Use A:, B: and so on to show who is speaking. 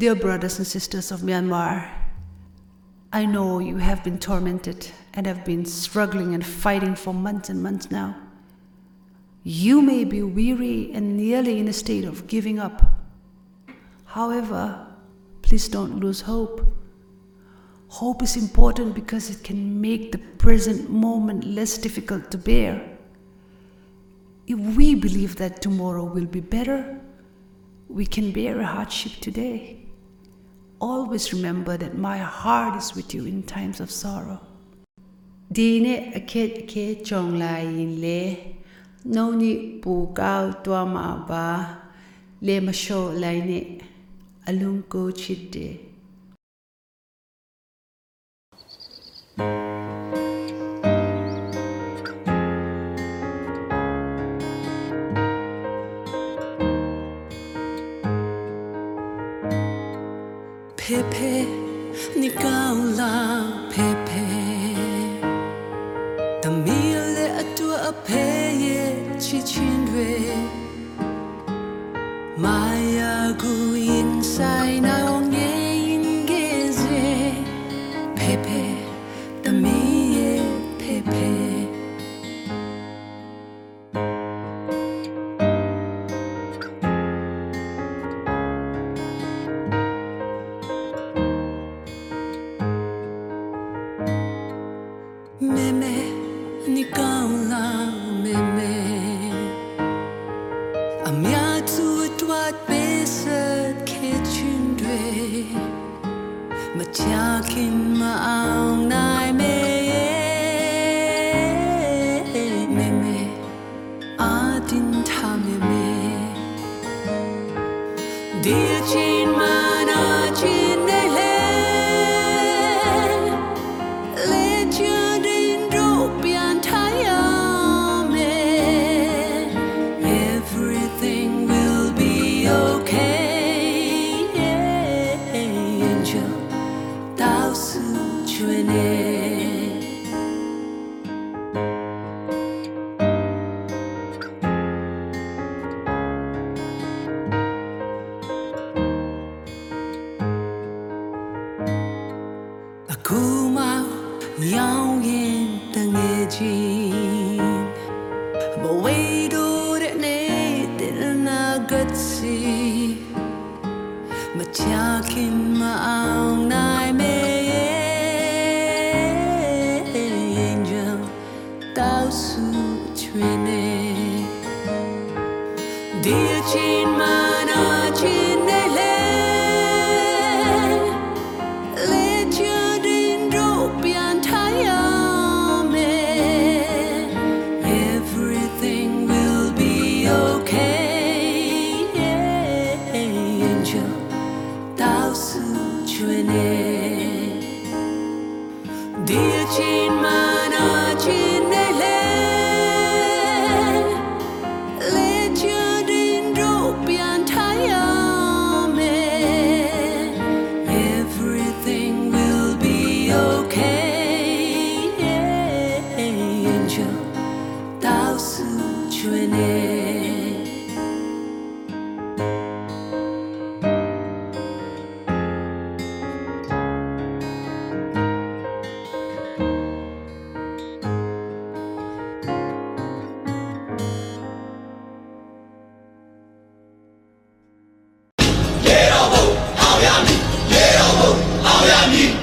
A: Dear brothers and sisters of Myanmar, I know you have been tormented and have been struggling and fighting for months and months now. You may be weary and nearly in a state of giving up. However, please don't lose hope. Hope is important because it can make the present moment less difficult to bear. If we believe that tomorrow will be better, we can bear a hardship today always remember that my heart is with you in times of sorrow.
B: Dine aket ke chong la yin le, no ni bu gao tua ma ba, le ma sho la ne, alung go chit de. လျှော့လိုက်နဲ့အလုံးကိုချစ်တယ်
C: ဖေဖေ你高 Meme, Nicola, meme. A mia tu doit besser que tu ne Ma tiens qui m'a en a danger tao sư chuê nê Aku mau yang yen tangejin But wait do that ne Angel Tao Su Chune Dear Chin Mana Chin Nele Legend in Dropian Tayame Everything will be okay Angel Tao Su Chune
D: Miami.